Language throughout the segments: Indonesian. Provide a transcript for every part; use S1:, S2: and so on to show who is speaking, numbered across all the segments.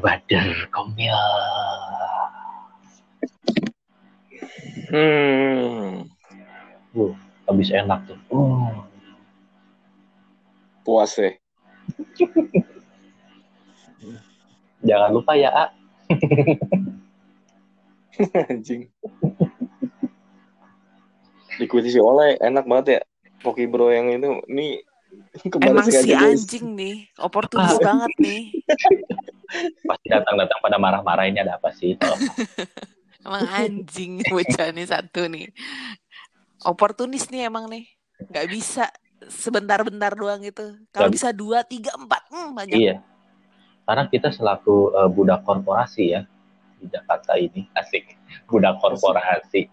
S1: Badar Komil.
S2: Hmm.
S1: Uh, habis enak tuh. Uh.
S2: Puas ya.
S1: Jangan lupa ya, A.
S2: Anjing. Diikuti si Oleh enak banget ya. Poki Bro yang itu ini kembali
S3: Emang si
S2: guys.
S3: anjing nih, oportunis banget nih.
S1: Pasti datang-datang pada marah-marah ini ada apa sih? Tau.
S3: Emang anjing bocah nih satu nih. Oportunis nih emang nih. Gak bisa sebentar-bentar doang itu. Kalau bisa dua, tiga, empat, hmm, banyak.
S1: Iya. Karena kita selaku eh, budak korporasi ya di Jakarta ini asik budak korporasi.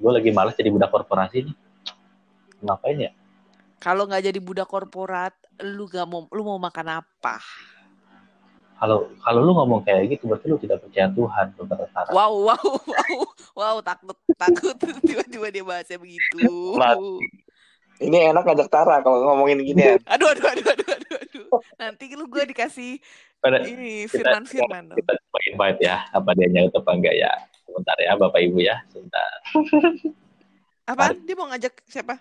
S1: Gue lagi males jadi budak korporasi nih. Ngapain ya?
S3: Kalau nggak jadi budak korporat, lu gak mau, lu mau makan apa?
S1: Kalau kalau lu ngomong kayak gitu berarti lu tidak percaya Tuhan, saudara Sarah.
S3: Wow, wow, wow, wow, takut, takut tiba-tiba dia bahasnya begitu.
S1: Mat.
S2: Ini enak ngajak Tara kalau ngomongin gini ya.
S3: Aduh, aduh, aduh, aduh, aduh, aduh. Nanti lu gue dikasih
S1: Pada
S3: ini
S1: kita-
S3: firman-firman
S1: kita coba invite ya apa dia nyaut apa enggak ya. Sebentar ya Bapak Ibu ya, sebentar.
S3: Apaan? Dia mau ngajak siapa?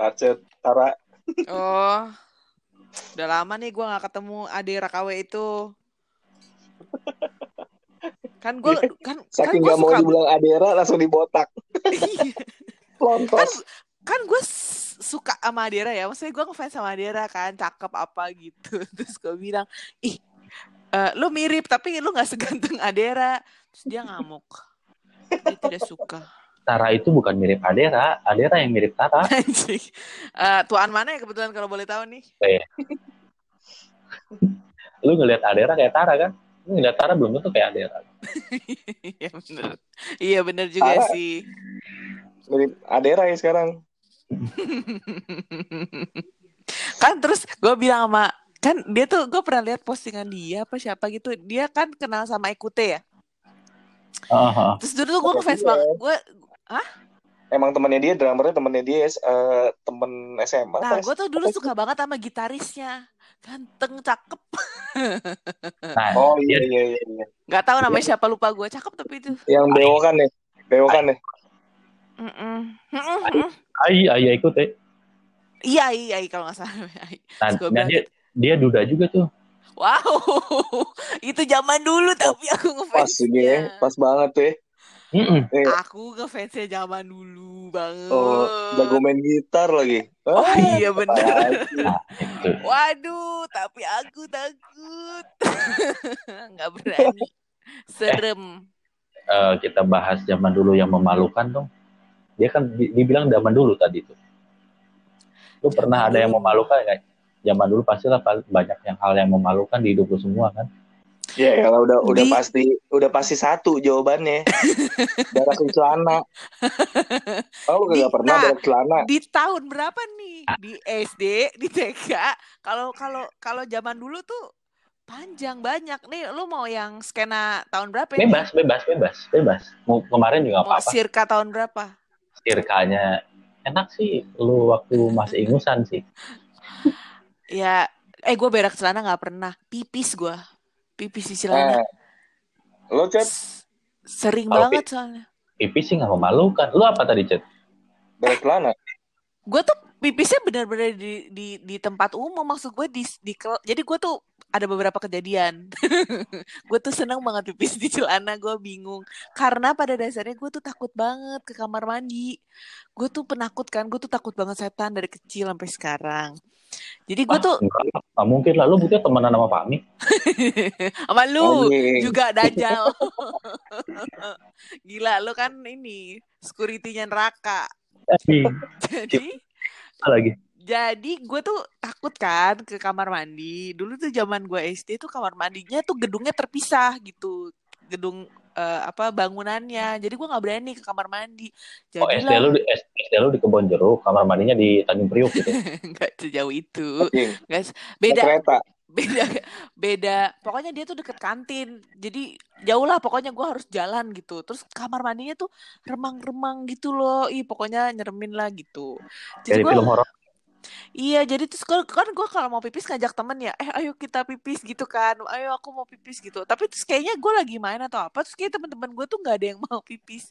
S2: Racet Tara.
S3: Oh, udah lama nih gue nggak ketemu Ade Rakawe itu. Kan gue kan kan
S2: Saking
S3: gue
S2: gak mau
S3: suka
S2: dibilang Adera langsung dibotak.
S3: Iya. kan
S2: Lontos.
S3: kan gue suka sama Adera ya maksudnya gue ngefans sama Adera kan cakep apa gitu terus gue bilang ih eh, lu mirip tapi lu nggak seganteng Adera terus dia ngamuk dia tidak suka
S1: Tara itu bukan mirip Adera, Adera yang mirip Tara.
S3: anjing Eh, tuan mana ya kebetulan kalau boleh tahu nih
S1: Lu ngelihat Adera kayak Tara kan? Lu ngelihat Tara belum tentu kayak Adera.
S3: iya bener iya bener juga
S2: Tara.
S3: sih
S2: Mirip Adera ya sekarang.
S3: kan terus gue bilang sama kan dia tuh gue pernah lihat postingan dia apa siapa gitu dia kan kenal sama Ekute ya
S1: Aha.
S3: terus dulu tuh gue ngefans
S2: iya.
S3: banget gue
S2: Emang temannya dia, drummernya temannya dia, eh, temen SMA.
S3: nah gue tuh dulu suka banget sama gitarisnya ganteng cakep
S1: Nah,
S2: Oh iya iya iya. iya.
S3: nggak tahu namanya siapa lupa gue cakep tapi itu
S2: Yang bewokan nih. Bewokan nih.
S1: Ai ai ikut ya.
S3: iya iya iya, kalau nggak salah Ai.
S1: Nah, nah, dia dia duda juga tuh.
S3: wow itu zaman dulu tapi aku
S2: Pas ini ya, pas banget tuh ya.
S1: Mm-mm.
S3: aku ngefansnya zaman dulu banget
S2: Oh, jago main gitar lagi.
S3: Oh
S2: Ah,
S3: iya bener
S1: Nah.
S3: Waduh, tapi aku takut. Nggak berani. Serem.
S1: Eh, kita bahas zaman dulu yang memalukan dong. Dia kan di- dibilang zaman dulu tadi tuh. Lu pernah ada yang memalukan nggak? Zaman dulu pastilah pa- banyak yang hal yang memalukan di hidup lu semua kan.
S2: Ya, ya udah udah
S3: Di-
S2: pasti udah pasti satu jawabannya. Berak di celana. Oh, lu
S3: Di-
S2: gak pernah
S3: nah.
S2: berak celana.
S3: Di tahun berapa nih? Di SD, di TK. Kalau kalau kalau zaman dulu tuh panjang banyak nih. Lu mau yang skena tahun berapa ya?
S1: Bebas, bebas, bebas, bebas. Mau kemarin juga
S3: Mau
S1: apa-apa.
S3: sirka tahun berapa?
S1: Sirkanya enak sih. Lu waktu masih ingusan sih.
S3: Ya, eh gue berak celana nggak pernah. Pipis gue. Pipis di
S2: Eh,
S3: celana.
S2: lo chat
S3: Sering
S1: Kalau
S3: banget soalnya.
S1: Pipis sih nggak memalukan. Lu apa tadi, Cet?
S2: berak celana.
S3: gue tuh pipisnya benar-benar di, di di tempat umum maksud gue di di jadi gue tuh ada beberapa kejadian gue tuh seneng banget pipis di celana gue bingung karena pada dasarnya gue tuh takut banget ke kamar mandi gue tuh penakut kan gue tuh takut banget setan dari kecil sampai sekarang jadi gue
S1: Ah,
S3: tuh
S1: enggak, nggak mungkin lah. Lu butuh temenan sama Fahmi.
S3: sama lu
S2: Anjing.
S3: juga dajal gila lu kan ini securitynya neraka
S1: Tapi,
S3: jadi
S1: apa lagi?
S3: Jadi gue tuh takut kan ke kamar mandi. Dulu tuh zaman gue SD tuh kamar mandinya tuh gedungnya terpisah gitu. Gedung eh, apa bangunannya. Jadi gue nggak berani ke kamar mandi.
S1: Oh, SD lu, di- SD lu di Kebon Jeruk, kamar mandinya di Tanjung Priuk gitu.
S3: nggak sejauh itu. Guys, beda
S2: kereta.
S3: beda beda. Pokoknya dia tuh deket kantin. Jadi jauh lah pokoknya gue harus jalan gitu. Terus kamar mandinya tuh remang-remang gitu loh. Ih pokoknya nyeremin lah gitu. Jadi
S1: Dari
S3: gue
S1: film horor.
S3: Iya, jadi terus kan, kan gue kalau mau pipis ngajak temen ya, eh ayo kita pipis gitu kan, ayo aku mau pipis gitu. Tapi terus kayaknya gue lagi main atau apa, terus kayak teman-teman gue tuh nggak ada yang mau pipis.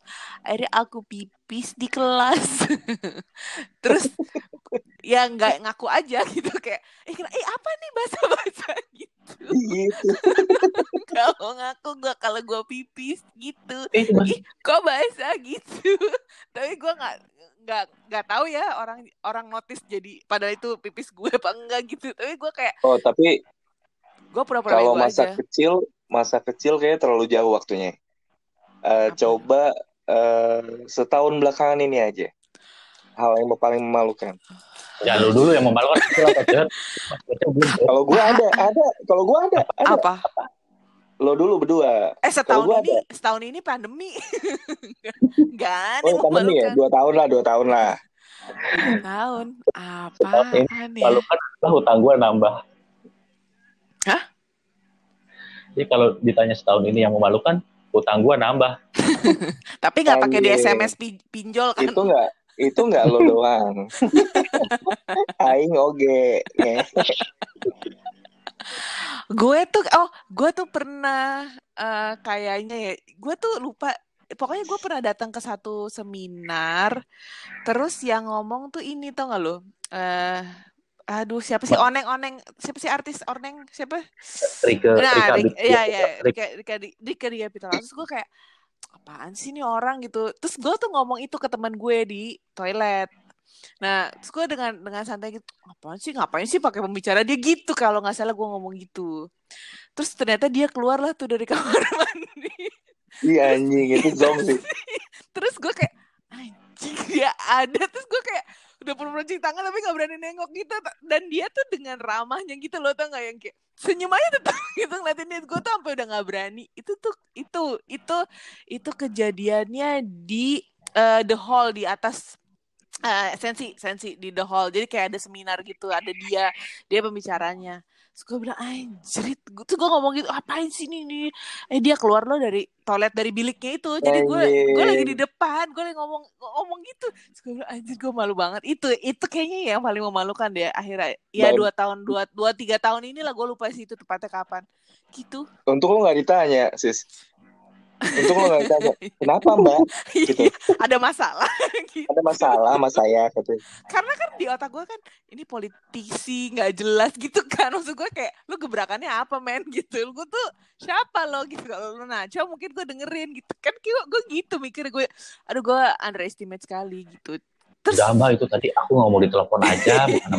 S3: Akhirnya aku pipis di kelas. terus ya nggak ngaku aja gitu kayak, eh, eh apa nih bahasa-bahasa gitu.
S2: Gitu
S3: Kalau ngaku gue kalau gue pipis gitu.
S1: Eh,
S3: Ih, kok bahasa gitu. Tapi gue nggak nggak nggak tahu ya orang orang notice jadi padahal itu pipis gue apa enggak gitu. Tapi gue kayak
S2: oh tapi
S3: gue pura-pura
S2: kalau masa
S3: aja.
S2: kecil masa kecil kayaknya terlalu jauh waktunya Eh,
S3: Apa?
S2: coba eh, setahun belakangan ini aja hal yang paling memalukan
S1: Ya lu dulu yang memalukan apa,
S2: kalau gue ada ada kalau gue ada ada
S3: Apa?
S2: lo dulu berdua
S3: Eh setahun ini setahun ini pandemi. Gak ada
S2: oh pandemi ya
S3: memalukan.
S2: dua tahun lah dua tahun lah
S3: Tahun ya?
S1: Kalau kan hutang gue nambah.
S3: Hah?
S1: Jadi kalau ditanya setahun ini yang memalukan, hutang gue nambah.
S3: Tapi nggak pakai di. SMS pi- pinjol kan?
S2: itu nggak itu nggak lo doang. Aing oge.
S3: Gue tuh oh gue tuh pernah eh, kayaknya ya gue tuh lupa pokoknya gue pernah datang ke satu seminar terus yang ngomong tuh ini tau gak lo? Eh aduh siapa sih? Oneng oneng siapa sih artis oneng? Siapa?
S1: Rike,
S3: nah
S1: Rika,
S3: iya iya.
S1: Rik-
S3: Rika Rika Rika Ria Pitaloka. terus gue kayak apaan sih nih orang gitu. Terus gue tuh ngomong itu ke teman gue di toilet. Nah terus gue dengan dengan santai gitu apaan sih ngapain sih pakai pembicara? Dia gitu kalau nggak salah gue ngomong gitu. Terus ternyata dia keluar lah tuh dari kamar mandi.
S2: Iya anjing itu zong sih.
S3: Terus gue kayak anjing dia ada. Terus gue cuci tangan tapi gak berani nengok gitu. Dan dia tuh dengan ramahnya gitu loh tau gak yang kayak senyum aja tetap gitu ngeliatin dia. Gue tuh sampai udah gak berani. Itu tuh itu itu itu kejadiannya di eh, the hall di atas eh, sensi sensi di the hall. Jadi kayak ada seminar gitu ada dia dia pembicaranya Terus gue bilang anjrit. Gua- Terus gue ngomong gitu Apain sih ini, ini? Eh dia keluar loh dari toilet dari biliknya itu. Jadi gue gue lagi di depan Gue lagi ngomong ngomong gitu. Terus gue bilang anjir gue malu banget. Itu itu kayaknya yang paling memalukan deh Akhirnya. Ya
S2: Baik.
S3: dua tahun dua, dua tiga tahun inilah gue lupa sih itu tepatnya kapan. Gitu.
S2: Untung lo nggak ditanya sis untung lo nggak ditanya kenapa mbak? Gitu.
S3: Iya, Ada masalah gitu.
S2: ada masalah sama saya katanya
S3: Karena kan di otak gue kan Ini politisi nggak jelas gitu kan. Maksud gue kayak Lu gebrakannya apa men? Gitu. Gue tuh siapa lo? Gitu. Kalau lu naco mungkin gue dengerin gitu. Kan gue gitu mikir gue Aduh gue underestimate sekali gitu Terus
S1: Udah mbak itu tadi aku ngomong di telepon aja, bukan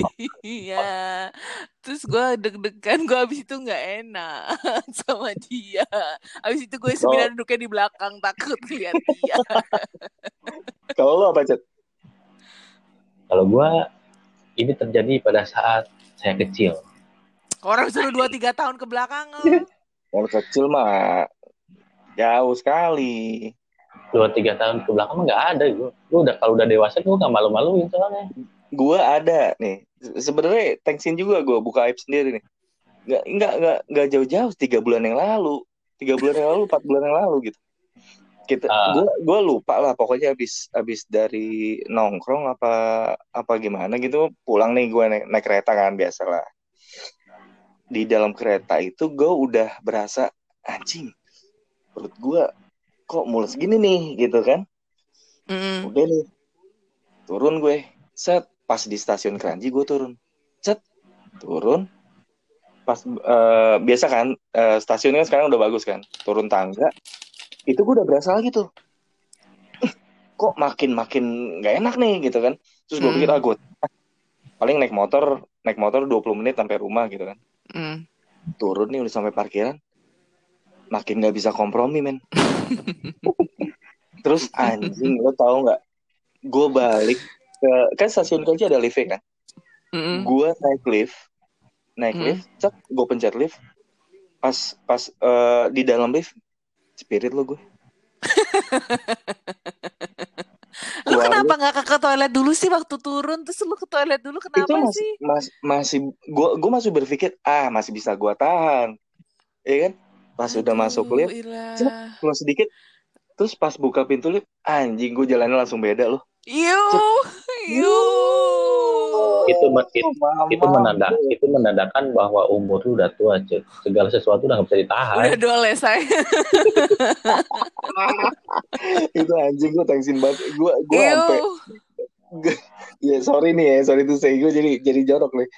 S3: Iya. Terus gue deg-degan Gue abis itu nggak enak Sama dia. Abis itu gue seminar duduknya di belakang Takut lihat dia.
S2: Kalau lo apa cet?
S1: Kalau gue ini terjadi pada saat saya kecil.
S3: Orang suruh 2-3 tahun ke belakang
S2: kalau kecil mah jauh sekali
S1: Dua tiga tahun ke belakang mah nggak ada. Gue. Gue udah kalau udah dewasa gue nggak malu-maluin soalnya.
S2: gue ada nih. Se- sebenarnya thanksin juga gue buka aib sendiri nih. Nggak nggak nggak nggak jauh-jauh tiga bulan yang lalu. Tiga bulan yang lalu empat bulan yang lalu gitu. Kita gue gue lupa lah pokoknya habis habis dari nongkrong apa apa gimana gitu pulang nih gue naik, naik kereta kan biasa lah di dalam kereta itu gue udah berasa anjing perut gue kok mulus gini nih gitu kan?
S3: Mm-mm.
S2: udah nih turun gue. Set pas di stasiun Keranji gue turun. Set turun. Pas eh, biasa kan eh, stasiunnya sekarang udah bagus kan? Turun tangga. Itu gue udah berasa lagi tuh. "Eh, kok makin makin nggak enak nih gitu kan? Terus gue
S3: Hmm.
S2: pikir ah gue paling naik motor naik motor 20 menit sampai rumah gitu kan?
S3: Mm.
S2: turun nih udah sampai parkiran. Makin nggak bisa kompromi men terus anjing lo tau nggak gue balik ke kan stasiun kunci ada lift kan
S3: Mm-mm.
S2: gue naik lift naik
S3: Hmm.
S2: lift cek gue pencet lift pas pas eh, di dalam lift spirit lo gue
S3: Lu
S2: Keluarga-
S3: kenapa nggak ke, ke toilet dulu sih waktu turun? Terus lu ke toilet dulu
S2: itu
S3: kenapa
S2: masih
S3: sih?
S2: mas, masih gue gue masih berpikir ah masih bisa gue tahan ya kan pas udah masuk lift keluar sedikit terus pas buka pintu lift anjing gue jalannya langsung beda loh
S3: Yuh, yuh.
S1: itu men- itu,
S2: mama.
S1: itu menandak itu menandakan bahwa umur lu udah tua Cud. segala sesuatu udah nggak bisa ditahan
S3: Udah dole saya.
S2: itu anjing gue thanksin banget gue gue sampai
S3: Iu.
S2: ya sorry nih ya sorry tuh saya gue jadi jadi jorok nih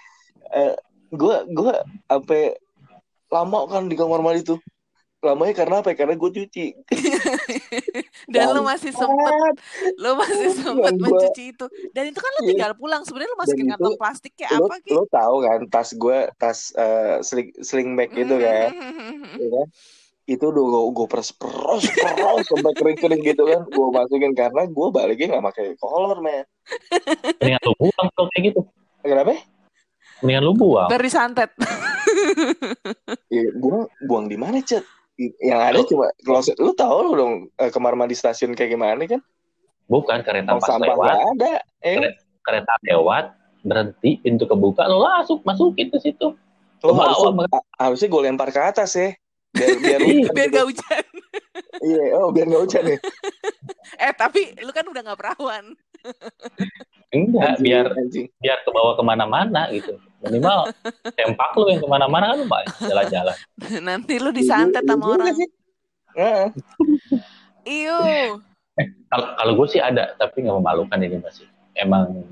S2: Eh, gue gue sampai lama kan di kamar mandi tuh lamanya karena apa ya? karena gue cuci
S3: Dan lu masih sempet, lu masih sempet
S2: gua-
S3: mencuci itu. Dan itu kan lu
S2: Iya.
S3: tinggal pulang. Sebenarnya lu masukin
S2: itu
S3: kantong plastik kayak
S2: lo
S3: apa gitu.
S2: lo tahu kan tas gue tas eh, sling sling bag itu kan ya kan? itu udah gue gue peres peres peres sampai kering kering gitu kan gue masukin karena gue baliknya nggak pakai kolor men
S1: mendingan lu buang kalau kayak gitu
S2: kenapa
S1: mendingan lu buang
S3: Dari santet.
S2: ya, buang buang di mana cet? Yang ada cuma kloset. Lu tahu lu dong eh, kamar mandi stasiun kayak gimana kan?
S1: Bukan kereta pas
S2: sampah
S1: lewat.
S2: ada eh.
S1: Kereta lewat berhenti pintu kebuka lo masuk masukin ke situ. Ke
S2: harusnya, harusnya gue lempar ke atas ya. Biar biar
S1: Iya.
S3: Biar gak hujan.
S2: iya oh biar nggak hujan ya.
S3: Eh tapi lu kan udah gak perawan.
S1: Enggak
S2: Anjing,
S1: biar
S2: anjing.
S1: biar ke bawah ke mana-mana gitu. Minimal tempak lu yang ke mana-mana kan lu Mbak, jalan-jalan.
S3: Nanti lu disantet
S2: Iya
S3: sama
S2: juga
S3: orang. Iyo.
S1: kalau kalau gue sih ada tapi nggak memalukan ini masih emang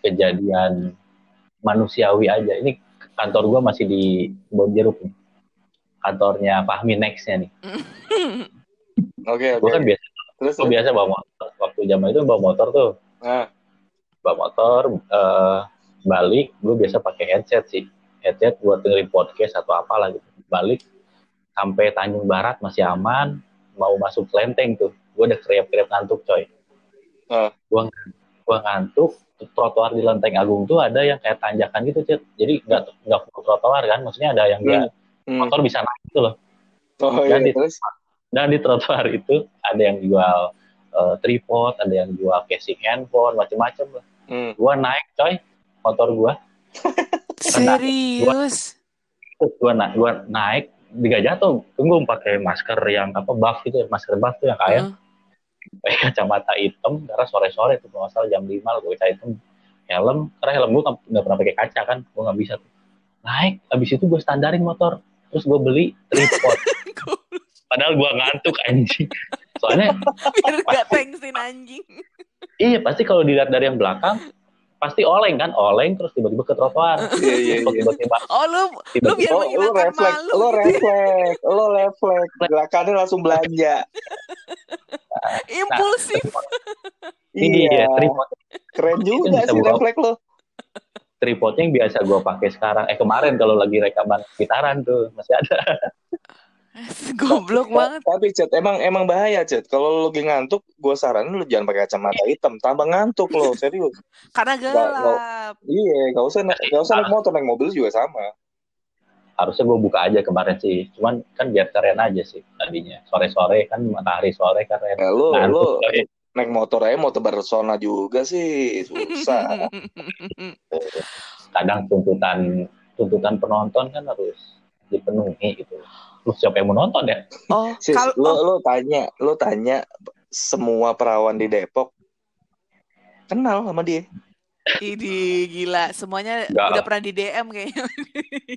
S1: kejadian manusiawi aja. Ini kantor gue masih di Kebon Jeruk nih. Kantornya Fahmi Nextnya nih.
S2: Oke
S1: gue
S2: oke.
S1: kan biasa
S2: terus
S1: gue biasa bawa waktu zaman itu bawa motor tuh.
S2: Nah.
S1: Bawa motor eh, balik gue biasa pakai headset sih. Headset buat dengerin podcast atau apalah gitu. Balik sampai Tanjung Barat masih aman mau masuk Lenteng tuh. Gue udah kriap-kriap ngantuk coy. Gue gua ngantuk trotoar di Lenteng Agung tuh ada yang kayak tanjakan gitu Cid. jadi nggak nggak full trotoar kan maksudnya ada yang dia
S2: Hmm.
S1: motor bisa naik gitu loh.
S2: Oh iya
S1: Dan di-
S2: terus?
S1: dan di trotoar itu ada yang jual eh, tripod ada yang jual casing handphone macem-macem lah.
S2: Hmm.
S1: gue naik coy motor gue
S3: Serius.
S1: gue naik gue naik juga jatuh. Tunggu pakai masker yang apa buff gitu ya, masker buff tuh yang kain pakai kacamata hitam karena sore sore tuh kalau salah jam lima gue kaca hitam helm karena helm gue nggak nggak pernah pakai kaca kan gue nggak bisa tuh. Naik abis itu gue standarin motor. Terus gue beli tripod. Padahal gue ngantuk anjing soalnya
S3: Biar gak tengsin anjing.
S1: iya pasti kalau dilihat dari yang belakang pasti oleng kan oleng terus tiba-tiba ke trotoar
S2: iya iya iya
S1: tiba-tiba
S3: Oh lu lu
S1: tiba-tiba
S3: biar
S2: Oh, lu refleks,
S3: malu.
S2: lu refleks, lu refleks, gerakannya langsung belanja.
S3: Impulsif.
S1: ini dia
S2: Iya,
S1: tripod
S2: keren juga sih refleks lo.
S1: tripodnya yang biasa gue pakai sekarang eh kemarin kalau lagi rekaman gitaran tuh masih ada
S3: Goblok banget.
S2: Tapi Chat, emang emang bahaya Chat. Kalau lu lagi ngantuk, gue saranin lu jangan pakai kacamata hitam, tambah ngantuk lo, serius.
S3: Karena gelap.
S2: Iya, gak usah naik, gak usah naik motor, naik mobil juga sama.
S1: harusnya gue buka aja kemarin sih cuman kan biar keren aja sih tadinya sore sore kan matahari sore keren
S2: Ya, lu
S1: Ngantuk,
S2: lu naik motor aja mau tebar sona juga sih, susah.
S1: kadang tuntutan tuntutan penonton kan harus dipenuhi gitu lu siapa yang mau nonton ya?
S3: Oh,
S2: Sis,
S3: kalau
S2: lu
S3: oh,
S2: lu tanya, lu tanya semua perawan di Depok. Kenal sama dia.
S3: ini gila, semuanya
S1: Nggak.
S3: udah pernah di DM kayaknya.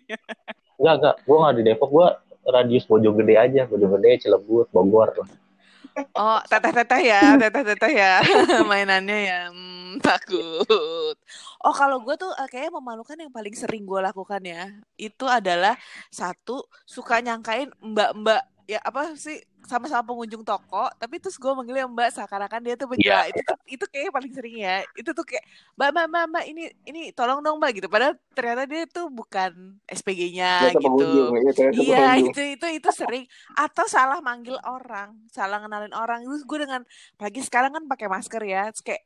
S1: enggak enggak gue nggak di Depok. Gue radius Bojonggede aja. Bojonggede Cilebut Bogor lah.
S3: Oh, teteh-teteh ya, teteh-teteh ya, mainannya ya, hmm, takut. Oh, kalau gue tuh eh, kayaknya memalukan yang paling sering gue lakukan ya, itu adalah satu suka nyangkain mbak-mbak ya apa sih sama-sama pengunjung toko, tapi terus gue manggilnya mbak seakan-akan dia tuh penjual.
S1: Iya,
S3: Itu tuh itu kayaknya paling sering ya. Itu tuh kayak mbak mbak mbak, mbak ini ini tolong dong mbak gitu. Padahal ternyata dia tuh bukan SPG-nya gitu.
S2: iya, ternyata
S3: Iya itu itu itu sering atau salah manggil orang, salah kenalin orang. Terus gue dengan apalagi sekarang kan pakai masker ya, terus kayak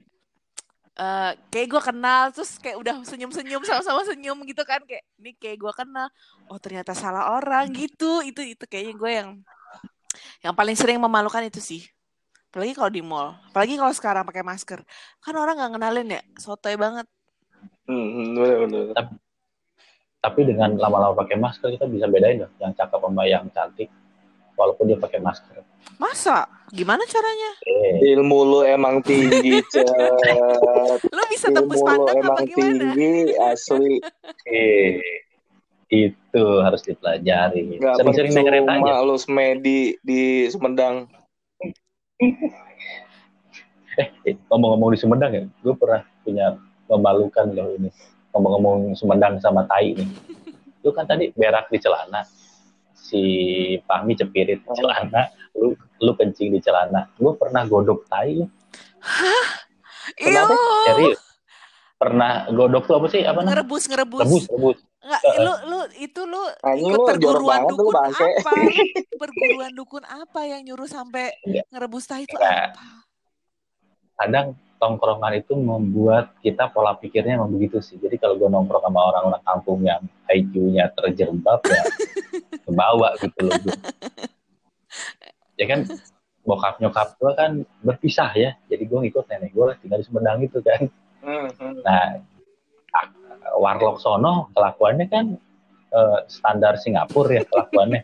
S3: eh kayak gue kenal terus kayak udah senyum-senyum sama-sama senyum gitu kan kayak ini kayak gue kenal. Oh ternyata salah orang gitu. Itu itu kayaknya gue yang yang paling sering memalukan itu sih. Apalagi kalau di mall, apalagi kalau sekarang pakai masker. Kan orang nggak kenalin ya, sotoy banget.
S2: Hmm, bener, bener.
S1: tapi dengan lama-lama pakai masker kita bisa bedain loh yang cakep sama yang cantik walaupun dia pakai masker.
S3: Masa? Gimana caranya?
S1: Eh,
S2: Ilmu lu emang tinggi.
S3: Lo bisa tembus
S2: Ilmu lu
S3: pandang apa
S2: emang
S3: gimana?
S2: tinggi, asli.
S1: eh, itu harus dipelajari.
S2: Gak
S1: Sering-sering naik kereta aja.
S2: percuma lu semedi di Sumedang.
S1: Eh, eh, ngomong-ngomong di Sumedang ya, gue pernah punya memalukan loh ini. Ngomong-ngomong Sumedang sama tai nih. Lu kan tadi berak di celana. Si Pahmi cepirit
S2: Oh.
S1: celana, lu lu kencing di celana. Gue pernah godok tai.
S2: Kenapa?
S3: Iyo,
S1: Serius. Pernah godok tuh apa sih? Apa namanya?
S3: ngerebus ngerebus.
S1: Rebus, rebus.
S3: Nggak,
S1: Heeh.
S3: lu lu itu lu
S2: Anjing
S3: ikut
S2: lu jorok
S3: perguruan dukun apa? Perguruan dukun apa yang nyuruh sampai
S1: Enggak.
S3: ngerebus tahi itu
S1: Enggak.
S3: apa?
S1: kadang tongkrongan itu membuat kita pola pikirnya emang begitu sih. Jadi kalau gue nongkrong sama orang-orang kampung yang IQ-nya terjerembab ya kebawa gitu loh gue. Ya kan bokap nyokap gue kan berpisah ya. Jadi gue ngikut nenek gue lah tinggal di Sumedang itu kan.
S2: Hmm, hmm.
S1: Nah, ah, warlock sono kelakuannya kan eh, standar Singapura ya kelakuannya.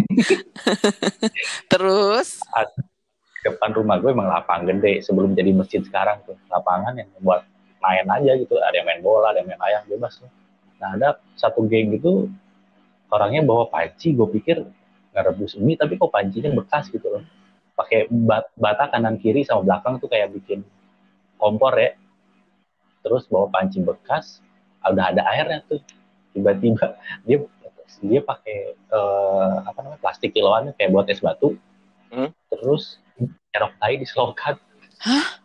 S3: Terus
S1: depan rumah gue emang lapang gede sebelum jadi masjid sekarang tuh. Lapangan yang buat main aja gitu ada yang main bola ada yang main ayam bebas tuh. nah ada satu geng gitu orangnya bawa panci gue pikir ngerebus mie tapi kok pancinya bekas gitu loh. Pakai bat bata kanan kiri sama belakang tuh kayak bikin kompor ya. Terus bawa panci bekas udah ada airnya tuh. Tiba-tiba dia dia pakai eh, apa namanya plastik kiloan kayak buat es batu.
S2: Hmm.
S1: terus nyerok tai di selokan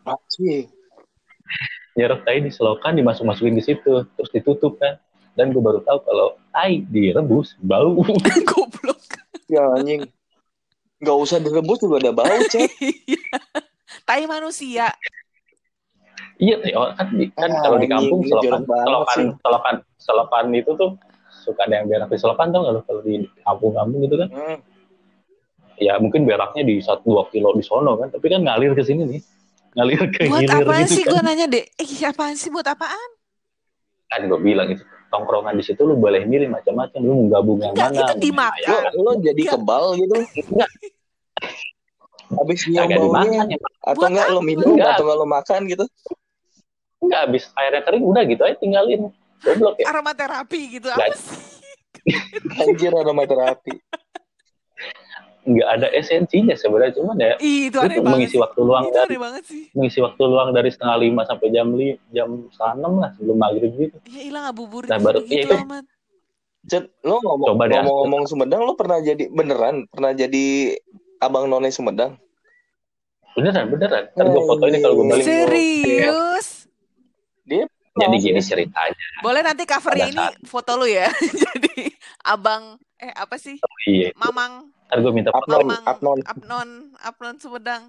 S2: Asli.
S1: nyerok tai di selokan dimasuk masukin di situ terus ditutup kan dan gue baru tahu kalau tai direbus bau
S3: goblok.
S2: Ya anjing. Gak usah direbus juga udah bau, Cet.
S3: Iya. Tai manusia.
S1: iya kan kan
S2: Ah,
S1: kalau di kampung selokan selokan selokan selokan itu tuh suka ada yang berak di selokan tau nggak lo kalau di kampung-kampung gitu kan
S2: Hmm.
S1: Ya mungkin beraknya di satu dua kilo di sono kan tapi kan ngalir ke sini nih ngalir ke
S3: Buat
S1: hilir
S3: apaan
S1: gitu
S3: sih
S1: kan.
S3: gue nanya deh? Eh apaan sih buat apaan?
S1: kan gue bilang itu tongkrongan di situ lu boleh milih macam-macam lu mau gabung yang
S3: Enggak,
S1: mana
S3: itu
S1: mau
S3: dimakan.
S1: yang
S2: Lo, lo jadi
S3: Enggak.
S2: kebal gitu.
S1: Enggak.
S2: Habis baunya.
S1: dimakan ya
S2: Atau
S3: Buat
S2: enggak lo
S3: apa?
S2: minum
S1: Enggak.
S2: atau enggak lo makan gitu.
S1: enggak habis airnya kering udah gitu aja tinggalin goblok ya
S3: Aromaterapi gitu apa sih?
S2: Anjir aromaterapi.
S1: Nggak ada esensinya sebenarnya cuman ya
S3: Ih, itu banget.
S1: mengisi
S3: sih.
S1: waktu luang
S3: Itu
S1: dari
S3: banget sih.
S1: mengisi waktu luang dari setengah lima sampai jam li, jam enam lah sebelum maghrib gitu
S3: Ya hilang ngabuburit
S1: Nah, baru-
S3: gitu
S1: iya, itu.
S3: amat.
S2: Cet, lo ngomong,
S1: Coba deh,
S2: ngomong-ngomong Sumedang, lo pernah jadi beneran pernah jadi abang none Sumedang?
S1: beneran beneran ntar gue foto ini kalau gue balik
S3: Serius?
S1: jadi gini ceritanya
S3: Boleh nanti covernya
S1: Pada
S3: ini foto lu ya. Jadi abang eh apa sih?
S1: iya
S3: Mamang
S1: ntar gue minta
S2: Apnon, Apnon.
S3: Apnon Apnon Sumedang.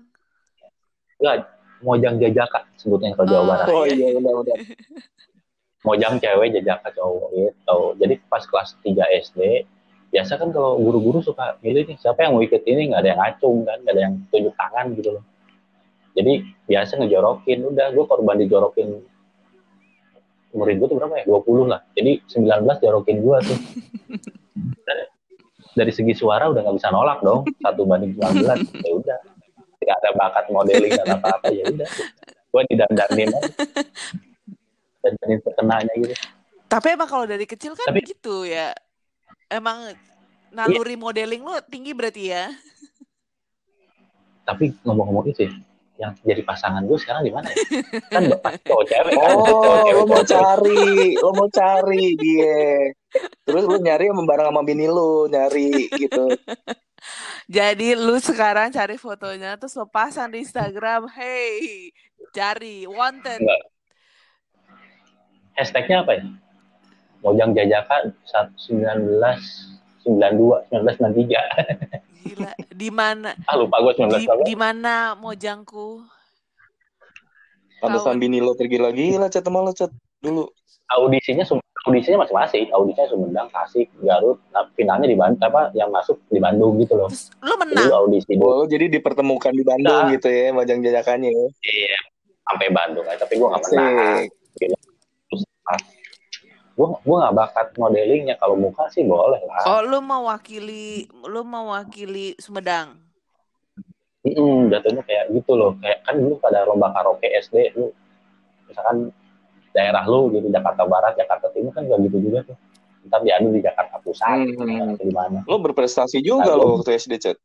S1: enggak mojang jajaka sebutnya kalau Jawa
S3: Oh.
S1: Barat
S2: Oh iya, udah, udah.
S1: mojang cewek jajaka cowok gitu jadi pas kelas 3 SD biasa kan kalau guru-guru suka milih nih siapa yang mau ikut ini nggak ada yang acung kan nggak ada yang tunjuk tangan gitu loh jadi biasa ngejorokin udah gue korban dijorokin murid gue tuh berapa ya 20 lah jadi 19 jorokin gue tuh dari segi suara udah nggak bisa nolak dong. Satu banding 19 ya udah. Nggak ada bakat modeling dan apa-apa ya udah. Gue didandanin dandanin terkenanya gitu.
S3: Tapi emang kalau dari kecil kan
S1: Tapi-
S3: gitu ya. Emang naluri modeling lu tinggi berarti ya.
S1: tapi ngomong-ngomong itu ya, yang jadi pasangan gue sekarang di mana ya? kan bapak cowok cewek kan
S2: Oh,
S1: Cowok cewek,
S2: lo mau cari, lo mau cari dia. Terus lo nyari sama bareng sama bini lo, nyari gitu.
S3: Jadi lu sekarang cari fotonya terus lo pasang di Instagram. Hey, cari wanted.
S1: Enggak. hashtagnya apa ya Mojang Jajaka 1992 1993
S3: Gila. Di mana
S1: ah lupa gue
S3: di,
S1: 1992
S3: di mana mojangku?
S2: Pantesan bini lo tergila-gila, Cet, sama lo, Cet. Dulu.
S1: audisinya audisinya masing-masing audisinya Sumedang Tasik Garut nah, finalnya di Bandung apa yang masuk di Bandung gitu loh
S3: Terus lu
S1: jadi
S3: menang.
S1: lu audisi dulu
S2: Oh, jadi dipertemukan di Bandung
S1: Nah.
S2: gitu ya, majang jajakannya ya.
S1: iya sampai Bandung aja tapi gue gak menang
S2: Asik.
S1: Gue gue nggak bakat modelingnya kalau muka sih boleh lah
S3: Oh, lu mewakili lu mewakili Sumedang.
S1: Mm, jatuhnya kayak gitu loh kayak kan dulu pada lomba karaoke SD lu misalkan daerah lu gitu Jakarta Barat Jakarta Timur kan gak gitu juga tuh ntar diadu di Jakarta Pusat
S2: Hmm.
S1: di mana
S2: Lo berprestasi juga
S1: Nah,
S2: lo
S1: gua-
S2: waktu SD, Chat.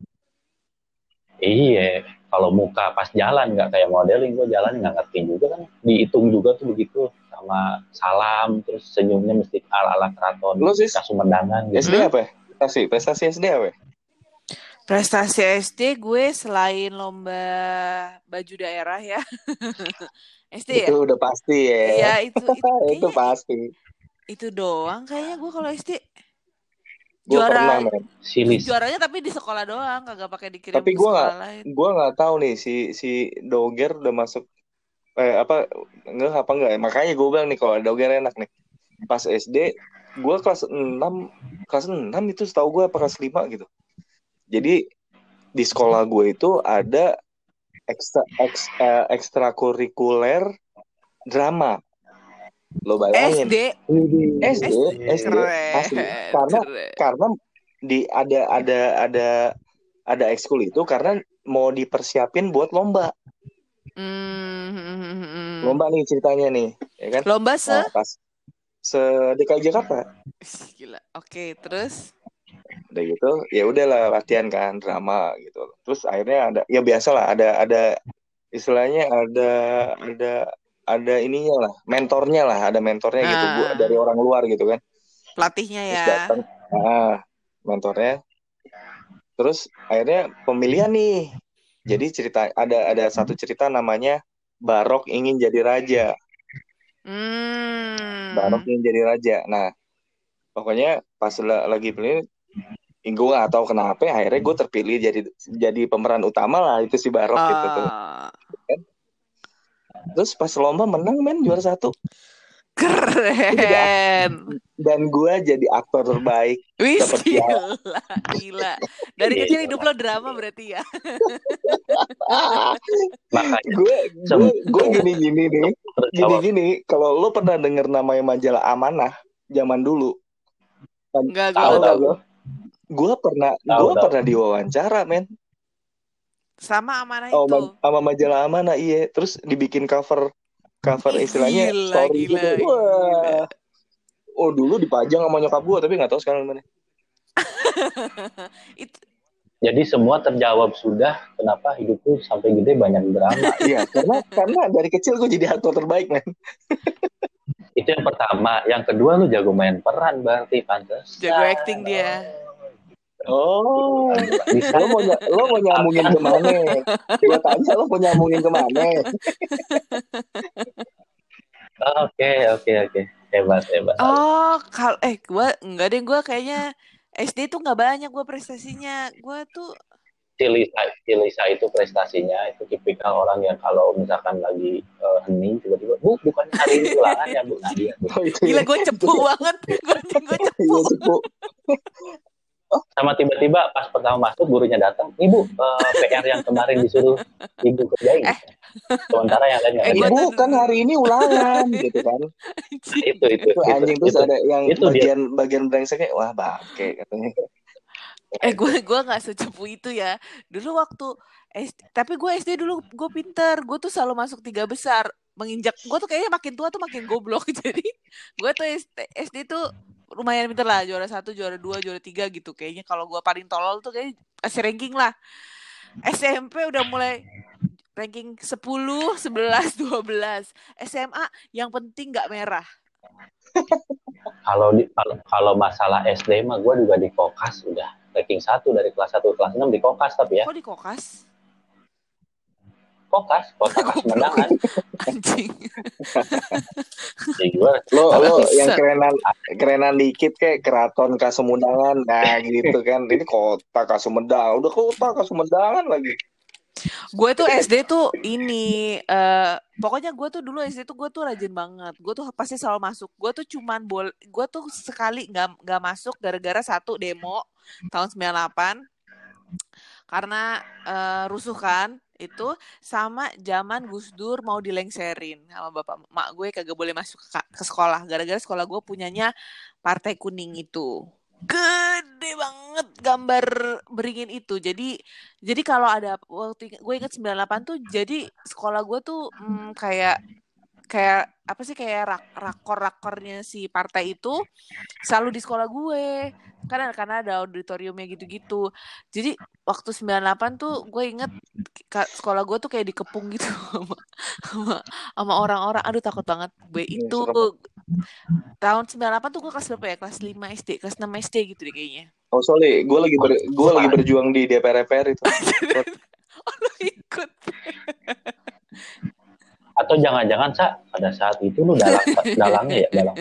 S1: Iya kalau muka pas jalan nggak kayak modeling gue jalan nggak ngerti juga kan dihitung juga tuh begitu sama salam terus senyumnya mesti ala ala keraton
S2: Lu, Sis?
S1: kasumendangan gitu
S2: SD apa ya? Prestasi, prestasi SD apa ya?
S3: Prestasi SD gue selain lomba baju daerah ya. SD ya?
S2: Itu udah pasti ya.
S3: Iya, itu itu,
S2: itu
S3: kayaknya
S2: pasti.
S3: itu doang kayaknya gue kalau SD.
S2: Gue
S3: Juara-
S2: pernah, men.
S1: silis
S3: Juaranya tapi di sekolah doang, kagak pakai dikirim
S2: Tapi
S3: sekolah
S2: nggak-. Gue nggak tahu nih si si Doger udah masuk eh apa enggak apa enggak ya? Makanya gue bilang nih kalau Doger enak nih. Pas SD gue kelas 6 kelas 6 itu setahu gue apa kelas 5 gitu. Jadi di sekolah gue itu ada ekstra eks, eh, ekstrakurikuler drama. Lo bayangin.
S3: SD
S2: SD, SD,
S3: keren.
S2: asli. Karena
S3: keren.
S2: karena di ada ada ada ada ekskul itu karena mau dipersiapin buat lomba.
S3: Hmm, hmm, hmm, hmm.
S2: Lomba nih ceritanya nih, ya kan?
S3: Lomba se
S2: Nah, pas se DKI Jakarta.
S3: Gila. Oke, terus
S2: Udah gitu, ya udahlah latihan kan drama gitu. Terus akhirnya ada ya biasa lah ada ada istilahnya ada ada ada ininya lah, mentornya lah, ada mentornya gitu
S3: Ah.
S2: Bu, dari orang luar gitu kan.
S3: pelatihnya
S2: Terus
S3: ya.
S2: datang, ah, mentornya. Terus akhirnya pemilihan nih. Jadi cerita ada ada satu cerita namanya Barok ingin jadi raja.
S3: Hmm.
S2: Barok ingin jadi raja. Nah, pokoknya pas la- lagi pilih, gue gak tahu kenapa akhirnya gue terpilih jadi jadi pemeran utama lah itu si Barok gitu tuh. Terus pas lomba menang men juara satu
S3: keren.
S2: dan gue jadi aktor terbaik.
S3: Wih, gila, gila. Dari
S1: Iya.
S3: kecil hidup lo drama berarti ya.
S1: makanya
S2: gue gue gini gini nih.
S1: terjawab
S2: Gini-gini, kalau lo pernah denger namanya majalah Amanah zaman dulu,
S3: Enggak, gue
S1: Tahu,
S3: nggak
S1: tahu.
S3: tahu.
S2: gue pernah gue pernah diwawancara men,
S3: Sama amanah
S2: oh,
S3: itu.
S2: ma- sama majalah Amanah iya, terus dibikin cover cover
S3: Ih,
S2: istilahnya
S3: gila,
S2: story
S3: gila,
S2: gitu,
S3: gila.
S2: wah, oh dulu dipajang sama nyokap gue tapi nggak tahu sekarang mana.
S3: Itu
S1: jadi semua terjawab sudah kenapa hidupku sampai gede banyak drama
S2: Iya, karena karena dari kecil gue jadi aktor terbaik men.
S1: itu yang pertama yang kedua lu jago main peran berarti pantas
S3: jago acting dia.
S2: Oh,
S1: bisa
S2: lo mau lo mau nyambungin ke mana? Gue tanya lo mau nyambungin ke mana?
S1: oke oke oke hebat hebat
S3: Oh, kal eh gue enggak deh gue kayaknya SD tuh nggak banyak gue prestasinya. Gue tuh
S1: Cilisa, Cilisa itu prestasinya itu tipikal orang yang kalau misalkan lagi eh, hening tiba-tiba bu bukan hari ini ulangan ya bu dia tuh.
S2: Oh, itu
S3: gila
S2: ya.
S3: gue cepu banget. Gue gue cepu.
S2: Iya,
S1: sama tiba-tiba pas pertama masuk gurunya datang ibu eh, PR yang kemarin disuruh ibu kerjain sementara yang lain nggak
S3: Eh,
S2: Ibu kan hari ini ulangan gitu kan.
S1: itu itu
S2: Itu anjing terus
S1: itu.
S2: ada yang
S1: Itu dia.
S2: bagian bagian brengseknya wah bangke katanya.
S3: Eh gue gue nggak secepu itu ya. Dulu waktu SD, tapi gue SD dulu gue pinter. Gue tuh selalu masuk tiga besar. Menginjak gue tuh kayaknya makin tua tuh makin goblok. Jadi gue tuh SD, SD tuh lumayan pinter lah. Juara satu, juara dua, juara tiga gitu. Kayaknya kalau gue paling tolol tuh kayak ranking lah. SMP udah mulai ranking 10, 11, 12. SMA yang penting nggak merah.
S1: kalau di kalau, kalau masalah SD mah gue juga di kokas udah ranking satu dari kelas 1 ke kelas 6 di kokas tapi ya
S3: Kok di kokas?
S1: Kokas kota Kasmendangan
S3: Anjing.
S1: ya
S2: Lo lo yang kerenan kerenan dikit kayak keraton Kasumundangan nah gitu kan. Ini kota Kasumedang, udah kota Kasumendangan lagi.
S3: gue tuh SD tuh ini eh pokoknya gue tuh dulu SD tuh gue tuh rajin banget. Gue tuh pasti selalu masuk. Gue tuh cuman bol gue tuh sekali nggak nggak masuk gara-gara satu demo tahun 98 karena eh, rusuh kan itu sama zaman Gus Dur mau dilengserin sama bapak mak gue kagak boleh masuk ke, ke sekolah. Gara-gara sekolah gue punyanya partai kuning itu. Gede banget gambar beringin itu. Jadi jadi kalau ada waktu gue inget 98 tuh jadi sekolah gue tuh hmm, kayak kayak apa sih kayak rak rakor rakornya si partai itu selalu di sekolah gue. Karena karena ada auditoriumnya gitu-gitu. Jadi waktu 98 tuh gue inget sekolah gue tuh kayak dikepung gitu sama sama, sama orang-orang. Aduh takut banget. Gue iya, itu tahun 98 tuh gue kelas berapa ya? Kelas 5 SD kelas 6 SD gitu deh kayaknya.
S2: Oh sorry. Gue lagi ber, gue lagi berjuang di DPR DPR itu.
S3: Oh lu ikut
S1: atau jangan-jangan sa pada saat itu lu dalam dalangnya ya dalam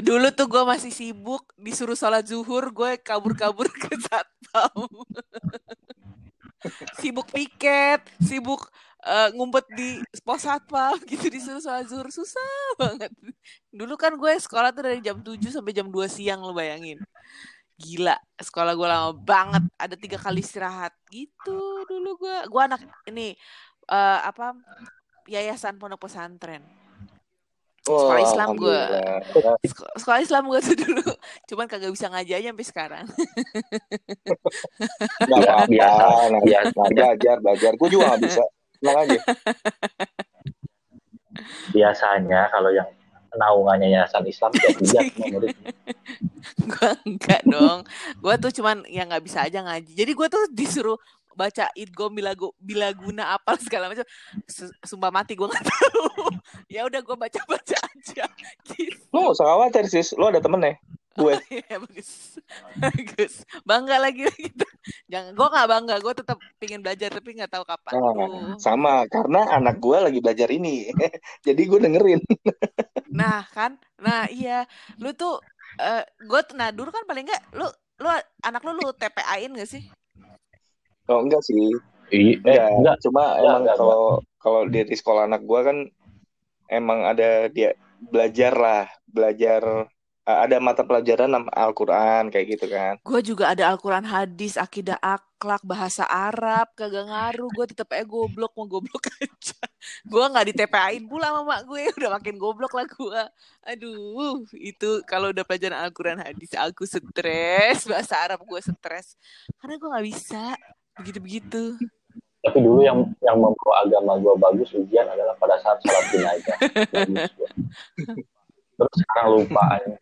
S3: dulu tuh gue masih sibuk disuruh sholat zuhur gue kabur-kabur ke satpam sibuk piket sibuk uh, ngumpet di pos satpam gitu disuruh sholat zuhur. Susah banget. Dulu kan gue sekolah tuh dari jam 7 sampai jam 2 siang lo bayangin. Gila sekolah gue lama banget ada tiga kali istirahat. Gitu dulu gue gue anak ini uh, apa yayasan pondok pesantren. Oh, sekolah Islam gue, sekolah Islam gue tuh dulu, cuman kagak bisa ngaji aja sampai sekarang.
S2: Gak apa-apa, biasa, belajar, belajar. Gue juga gak bisa, tenang aja.
S1: Biasanya kalau yang naungannya yayasan Islam ya tidak
S3: gue enggak dong gue tuh cuman yang nggak bisa aja ngaji jadi gue tuh disuruh baca idgom bila bila guna apa segala macam. Sumpah mati gue nggak tahu. Ya udah gue baca baca aja.
S2: Gitu. lo usah khawatir sis. Lo ada temen ya? Gue. Oh,
S3: iya, bagus. Bagus. Bangga lagi gitu. Jangan gue nggak bangga. Gue tetap pingin belajar tapi nggak tahu kapan.
S2: Nah, sama. Karena anak gue lagi belajar ini. Jadi gue dengerin.
S3: Nah kan? Nah iya. Lu tuh uh, gue nah dulu kan paling nggak lu lu anak lu lu TPA-in gak sih
S2: Oh enggak sih. Iya, enggak. enggak. Cuma enggak, emang kalau kalau dia di sekolah anak gua kan emang ada dia belajar lah, belajar ada mata pelajaran Al-Quran kayak gitu kan.
S3: Gue juga ada Al-Quran hadis, akidah akhlak, bahasa Arab, kagak ngaruh. Gue tetap eh goblok, mau goblok aja. Gue nggak di TPA-in pula sama mak gue, udah makin goblok lah gue. Aduh, itu kalau udah pelajaran Al-Quran hadis, aku stres. Bahasa Arab gue stres. Karena gue nggak bisa begitu-begitu.
S1: Tapi dulu yang yang membawa agama gue bagus ujian adalah pada saat sholat jenazah. Terus sekarang lupa aja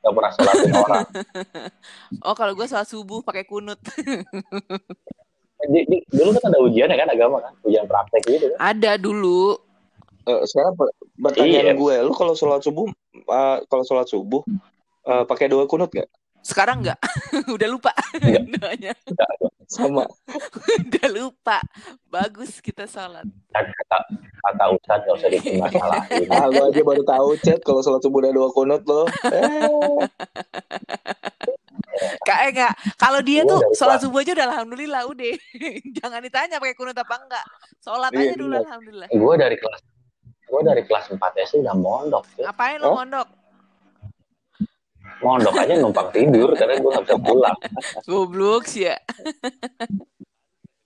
S1: nggak pernah sholatin orang.
S3: Oh kalau gue sholat subuh pakai kunut.
S1: Di, di, dulu kan ada ujian ya kan agama kan? Ujian praktek gitu kan?
S3: Ada dulu.
S2: Uh, sekarang pertanyaan iya. gue lu kalau sholat subuh uh, kalau sholat subuh uh, pakai doa kunut gak
S3: sekarang enggak udah lupa
S1: doanya
S2: sama
S3: udah lupa bagus kita sholat
S1: kata kata Ustadz gak usah bikin masalah
S2: ah, gue aja baru tahu chat kalau sholat subuh udah dua kunut loh
S3: eh. Kak enggak, kalau dia tuh sholat subuh aja udah alhamdulillah udah. Jangan ditanya pakai kunut apa enggak. Sholat iya, aja dulu iya. alhamdulillah.
S1: Gue dari kelas gue dari kelas 4 SD udah mondok.
S3: Ngapain lo mondok?
S1: Mondok aja numpang tidur karena gue gak bisa pulang.
S3: Goblok sih ya.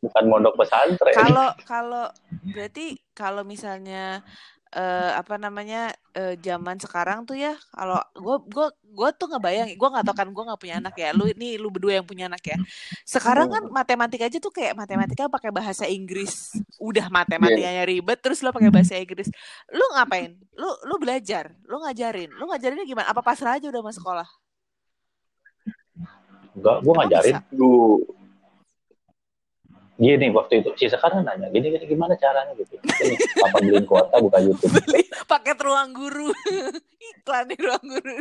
S1: Bukan mondok pesantren.
S3: Kalau kalau berarti kalau misalnya uh, apa namanya uh, zaman sekarang tuh ya kalau gue gue gue tuh nggak bayang gue nggak tau kan gue nggak punya anak ya lu ini lu berdua yang punya anak ya. Sekarang kan matematika aja tuh kayak matematika pakai bahasa Inggris. Udah matematikanya ribet terus lo pakai bahasa Inggris. Lu ngapain? Lu lu belajar lu ngajarin. Lu ngajarinnya gimana? Apa pasrah aja udah masuk sekolah?
S1: Enggak, gue ngajarin. Lu gini waktu itu si sekarang nanya gini gini gimana caranya? Gitu ini apa beliin kuota buka YouTube.
S3: Beli paket ruang guru. Iklan di ruang guru.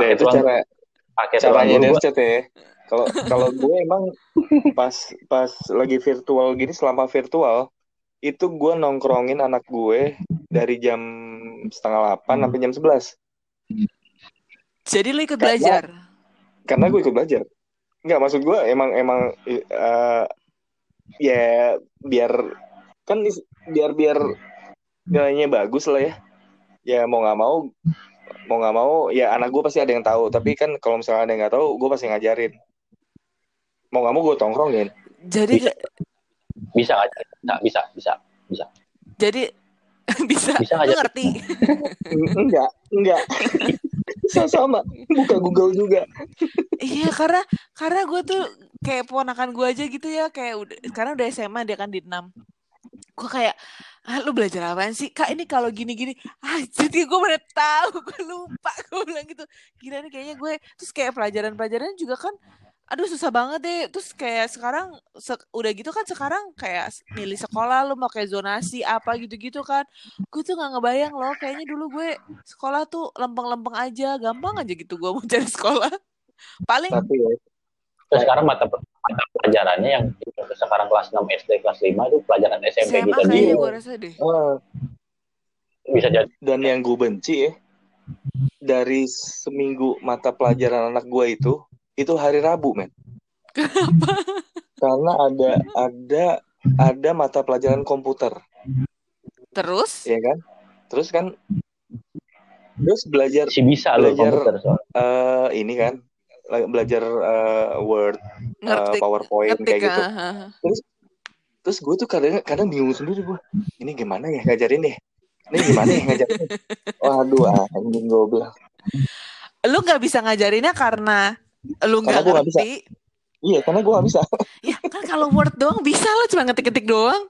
S2: Nah itu cara pakai caranya ini chat ya. Kalau kalau gue emang pas pas lagi virtual gini selama virtual itu gue nongkrongin anak gue dari jam setengah delapan sampai jam sebelas.
S3: Jadi lu ikut belajar?
S2: karena, karena gue ikut belajar. Enggak maksud gue emang emang uh, ya biar kan biar biar nilainya bagus lah ya ya mau nggak mau mau nggak mau ya anak gue pasti ada yang tahu tapi kan kalau misalnya ada yang nggak tahu gue pasti ngajarin mau nggak mau gue tongkrongin
S3: jadi
S1: Bisa. Bisa, bisa, bisa, bisa.
S3: Jadi bisa,
S1: Bisa
S3: lu
S1: ngajarin.
S3: ngerti.
S2: enggak, enggak. sama sama buka Google juga.
S3: Iya karena karena gue tuh kayak ponakan gue aja gitu ya kayak udah karena udah SMA dia kan di 6 gue kayak ah lu belajar apaan sih? Kak ini kalau gini gini ah jadi gue mana tahu gue lupa gue bilang gitu. Gila nih kayaknya gue terus kayak pelajaran pelajaran juga kan aduh susah banget deh. Terus kayak sekarang se- udah gitu kan sekarang kayak milih sekolah lu mau kayak zonasi apa gitu-gitu kan. Gue tuh nggak ngebayang loh kayaknya dulu gue sekolah tuh lempeng-lempeng aja gampang aja gitu gue mau cari sekolah. Paling
S2: Tapi ya,
S1: Terus sekarang mata, mata pelajarannya yang sekarang kelas 6 SD, kelas 5 itu pelajaran SMP
S3: SMA
S1: gitu.
S3: kayaknya
S2: Iya.
S3: gue rasa deh
S1: Bisa jadi.
S2: dan yang gue benci ya dari seminggu mata pelajaran anak gue itu itu hari Rabu men karena ada ada ada mata pelajaran komputer
S3: terus
S2: ya kan terus kan terus belajar
S1: Masih bisa loh
S2: Belajar-
S1: komputer soalnya.
S2: eh ini kan belajar eh, Word
S3: ngerti.
S2: Eh, PowerPoint
S3: ngetik
S2: kayak gitu.
S3: Ah, ah.
S2: terus gue tuh kadang kadang bingung sendiri gue ini gimana ya ngajarin ya ini gimana ya ngajarin waduh anjing gue bilang
S3: lu nggak bisa ngajarinnya karena lu nggak ngerti.
S2: Iya karena gue gak bisa.
S3: Ya kan kalau word doang bisa lo cuma ngetik-ngetik doang.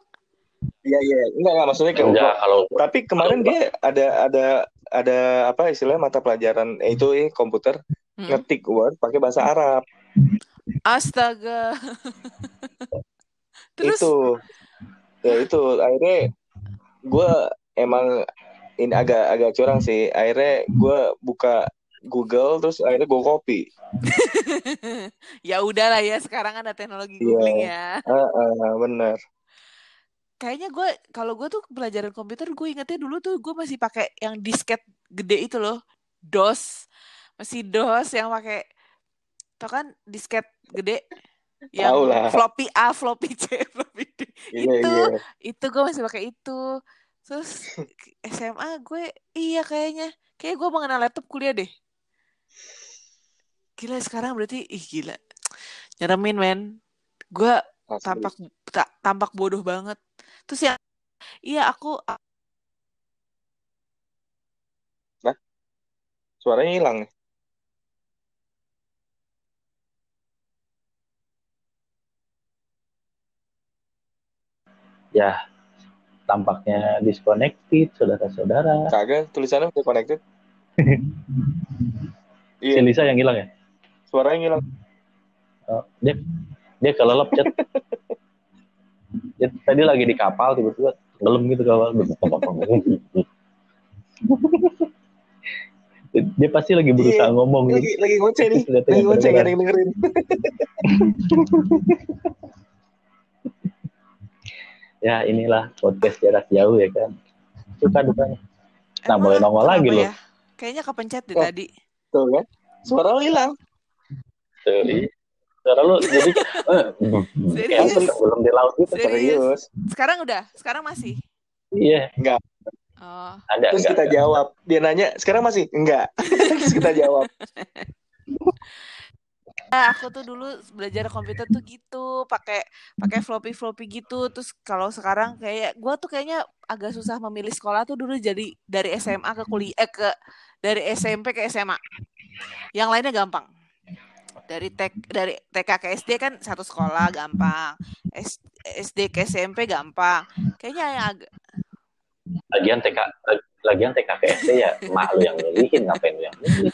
S2: Iya iya. Enggak enggak maksudnya kayak
S1: Enggak, kalau
S2: tapi kemarin dia ada ada ada apa istilahnya mata pelajaran eh, itu eh, komputer
S3: Hmm.
S2: ngetik Word pakai bahasa Arab.
S3: Astaga. Terus?
S2: Itu. Ya itu. Akhirnya gue emang ini agak agak curang sih. Akhirnya gue buka Google terus akhirnya gue copy.
S3: Ya udahlah ya sekarang ada teknologi googling ya.
S2: Ah, ah, bener.
S3: Kayaknya gue kalau gue tuh pelajaran komputer gue ingetnya dulu tuh gue masih pakai yang disket gede itu loh. DOS masih DOS yang pakai tau kan disket gede? Yang
S2: Tahu lah.
S3: floppy A floppy C floppy D.
S2: Iya
S3: Itu.
S2: iya.
S3: itu gue masih pakai itu. Terus SMA gue iya kayaknya. Kayak gue mengenal laptop kuliah deh. Gila sekarang berarti ih gila. Nyeremin men. Gue tampak ta- tampak bodoh banget. Terus yang iya aku
S2: suaranya hilang
S1: ya tampaknya disconnected saudara-saudara.
S2: kagak tulisannya udah connected
S1: Si
S2: iya
S1: Lisa yang hilang ya?
S2: suaranya hilang
S1: Oh, dia dia kelelep chat. Dia tadi lagi di kapal tiba-tiba ngelem gitu kapal. dia pasti lagi berusaha
S2: Iya,
S1: ngomong gitu.
S2: lagi lagi ngoceh nih lagi ngoceh gak ada yang dengerin
S1: Ya inilah podcast jarak jauh ya kan. Suka dukanya. Nah, boleh nongol
S3: kenapa
S1: lagi loh.
S3: ya? kayaknya kepencet deh
S2: Oh.
S3: tadi
S2: tuh kan suara lo hilang
S1: Tuh, iya. Suara lu jadi eh, kayak
S3: Serius?
S1: belum di laut gitu.
S3: Serius?
S2: serius
S3: sekarang udah sekarang masih
S1: Iya,
S3: oh
S1: ada
S2: terus
S1: enggak,
S2: kita
S1: enggak.
S2: jawab dia nanya sekarang masih enggak terus kita jawab
S3: aku tuh dulu belajar komputer tuh gitu, pakai pakai floppy floppy gitu. Terus kalau sekarang kayak gua tuh kayaknya agak susah memilih sekolah tuh dulu jadi dari SMA ke kuliah eh, ke dari SMP ke SMA. Yang lainnya gampang. Dari TK dari TK ke SD kan satu sekolah gampang. S- SD ke SMP gampang. Kayaknya yang agak
S1: Lagian TK lagian TK ke SD ya emak lu yang milihin ngapain lu yang milih.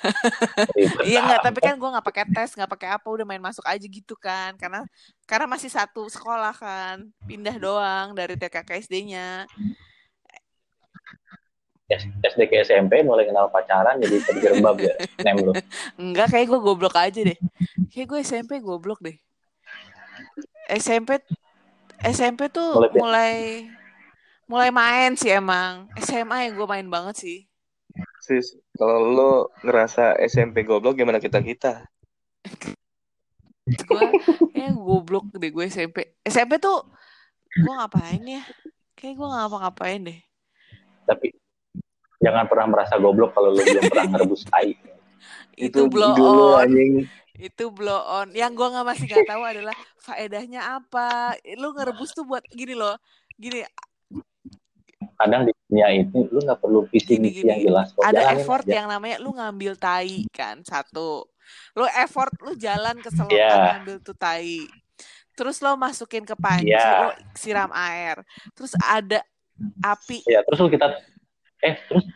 S1: Ribet
S3: Iya nggak, tapi kan gue nggak pakai tes, nggak pakai apa, udah main masuk aja gitu kan, karena karena masih satu sekolah kan, pindah doang dari TK ke SD-nya.
S1: SD ke SMP mulai kenal pacaran jadi terjerembab ya nem lu.
S3: Enggak, kayak gue goblok aja deh. Kayak gue SMP goblok deh. SMP SMP tuh
S1: Mulai-
S3: mulai mulai main sih emang. SMA yang gue main banget sih.
S2: sis kalau lo ngerasa SMP goblok gimana kita kita
S3: Gue kayak goblok deh gue SMP. SMP tuh gue ngapain ya? Kayak gue ngapa-ngapain deh.
S1: Tapi jangan pernah merasa goblok kalau lu belum pernah ngerebus tai.
S3: Itu, blow
S2: dulu
S3: on.
S2: anjing
S3: itu blow on yang gua nggak masih nggak tahu adalah faedahnya apa lu ngerebus tuh buat gini loh gini
S1: kadang di dunia itu lu nggak perlu visi misi
S3: gini.
S1: yang jelas kok
S3: ada
S1: Jalanin
S3: effort
S1: aja.
S3: yang namanya lu ngambil tai kan satu lu effort lu jalan ke selokan
S1: Iya.
S3: ngambil tuh tai terus lo masukin ke panci
S1: Iya.
S3: lo siram air terus ada api
S1: ya terus lu kita eh terus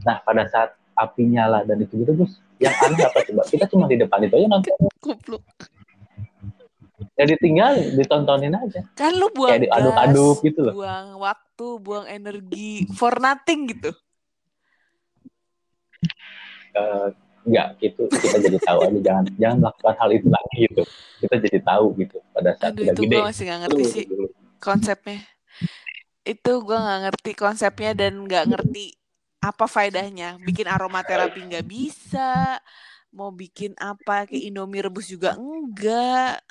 S1: nah pada saat api nyala dan itu gitu terus yang aneh apa coba kita cuma di depan itu aja nonton
S3: kupluk
S1: ya ditinggal ditontonin aja.
S3: Kan lu buang
S1: kayak diaduk-aduk
S3: gas,
S1: gitu loh.
S3: buang waktu buang energi for nothing gitu.
S1: Eh, enggak gitu kita jadi tahu aja. Jangan jangan melakukan hal itu lagi gitu. Kita jadi tahu gitu pada saat
S3: aduh itu
S1: gede.
S3: gue masih nggak ngerti sih konsepnya. Itu gue nggak ngerti konsepnya dan nggak ngerti apa faedahnya. Bikin aromaterapi nggak bisa mau bikin apa kayak indomie rebus juga enggak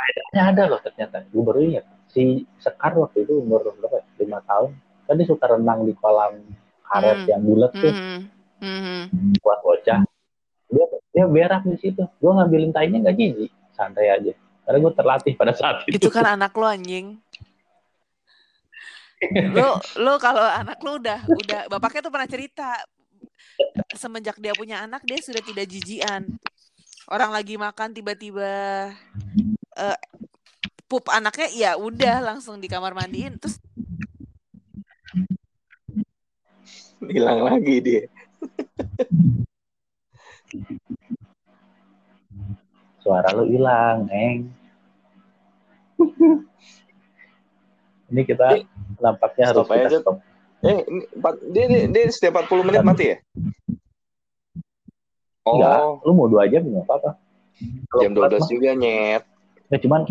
S1: faedahnya ada loh ternyata. Gue baru ingat. Si Sekar waktu itu umur berapa ya? lima tahun. Kan dia suka renang di kolam karet
S3: Hmm.
S1: yang bulat tuh.
S3: Mhm. Mhm.
S1: buat bocah. Dia dia berak di situ. Gue ngambilin tainya nggak jijik. Santai aja. Karena gue terlatih pada saat itu,
S3: itu kan anak lo anjing. Lo lo kalau anak lo udah udah bapaknya tuh pernah cerita. Semenjak dia punya anak dia sudah tidak jijian orang lagi makan tiba-tiba eh, pup anaknya ya udah langsung di kamar mandiin terus
S2: hilang lagi dia.
S1: Suara lo hilang neng. Ini kita nampaknya harus
S2: Stop aja,
S1: kita
S2: Jod.
S1: stop.
S2: Eh ini, empat- dia, dia, dia setiap 40 menit mati ya?
S1: Enggak
S2: oh.
S1: lu mau dua jam nggak apa-apa.
S2: Jam
S1: empat
S2: 12
S1: mah-
S2: juga nyet
S1: Ya cuman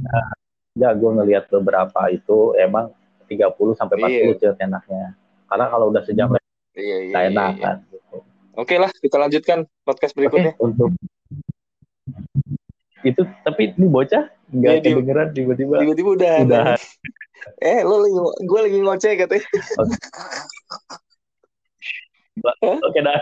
S1: nah, ya gue ngelihat beberapa itu emang 30 sampai 40
S2: Iya.
S1: cewek enaknya. Karena kalau udah sejam lagi
S2: iya iya, iya,
S1: enak
S2: iya.
S1: kan. Gitu.
S2: oke lah kita lanjutkan podcast
S1: Oke
S2: berikutnya
S1: untuk itu tapi ini bocah nggak
S2: diem.
S1: kedengeran tiba-tiba
S2: tiba-tiba udah
S1: udah
S2: eh lo lagi gue lagi ngoceh katanya
S1: oke dah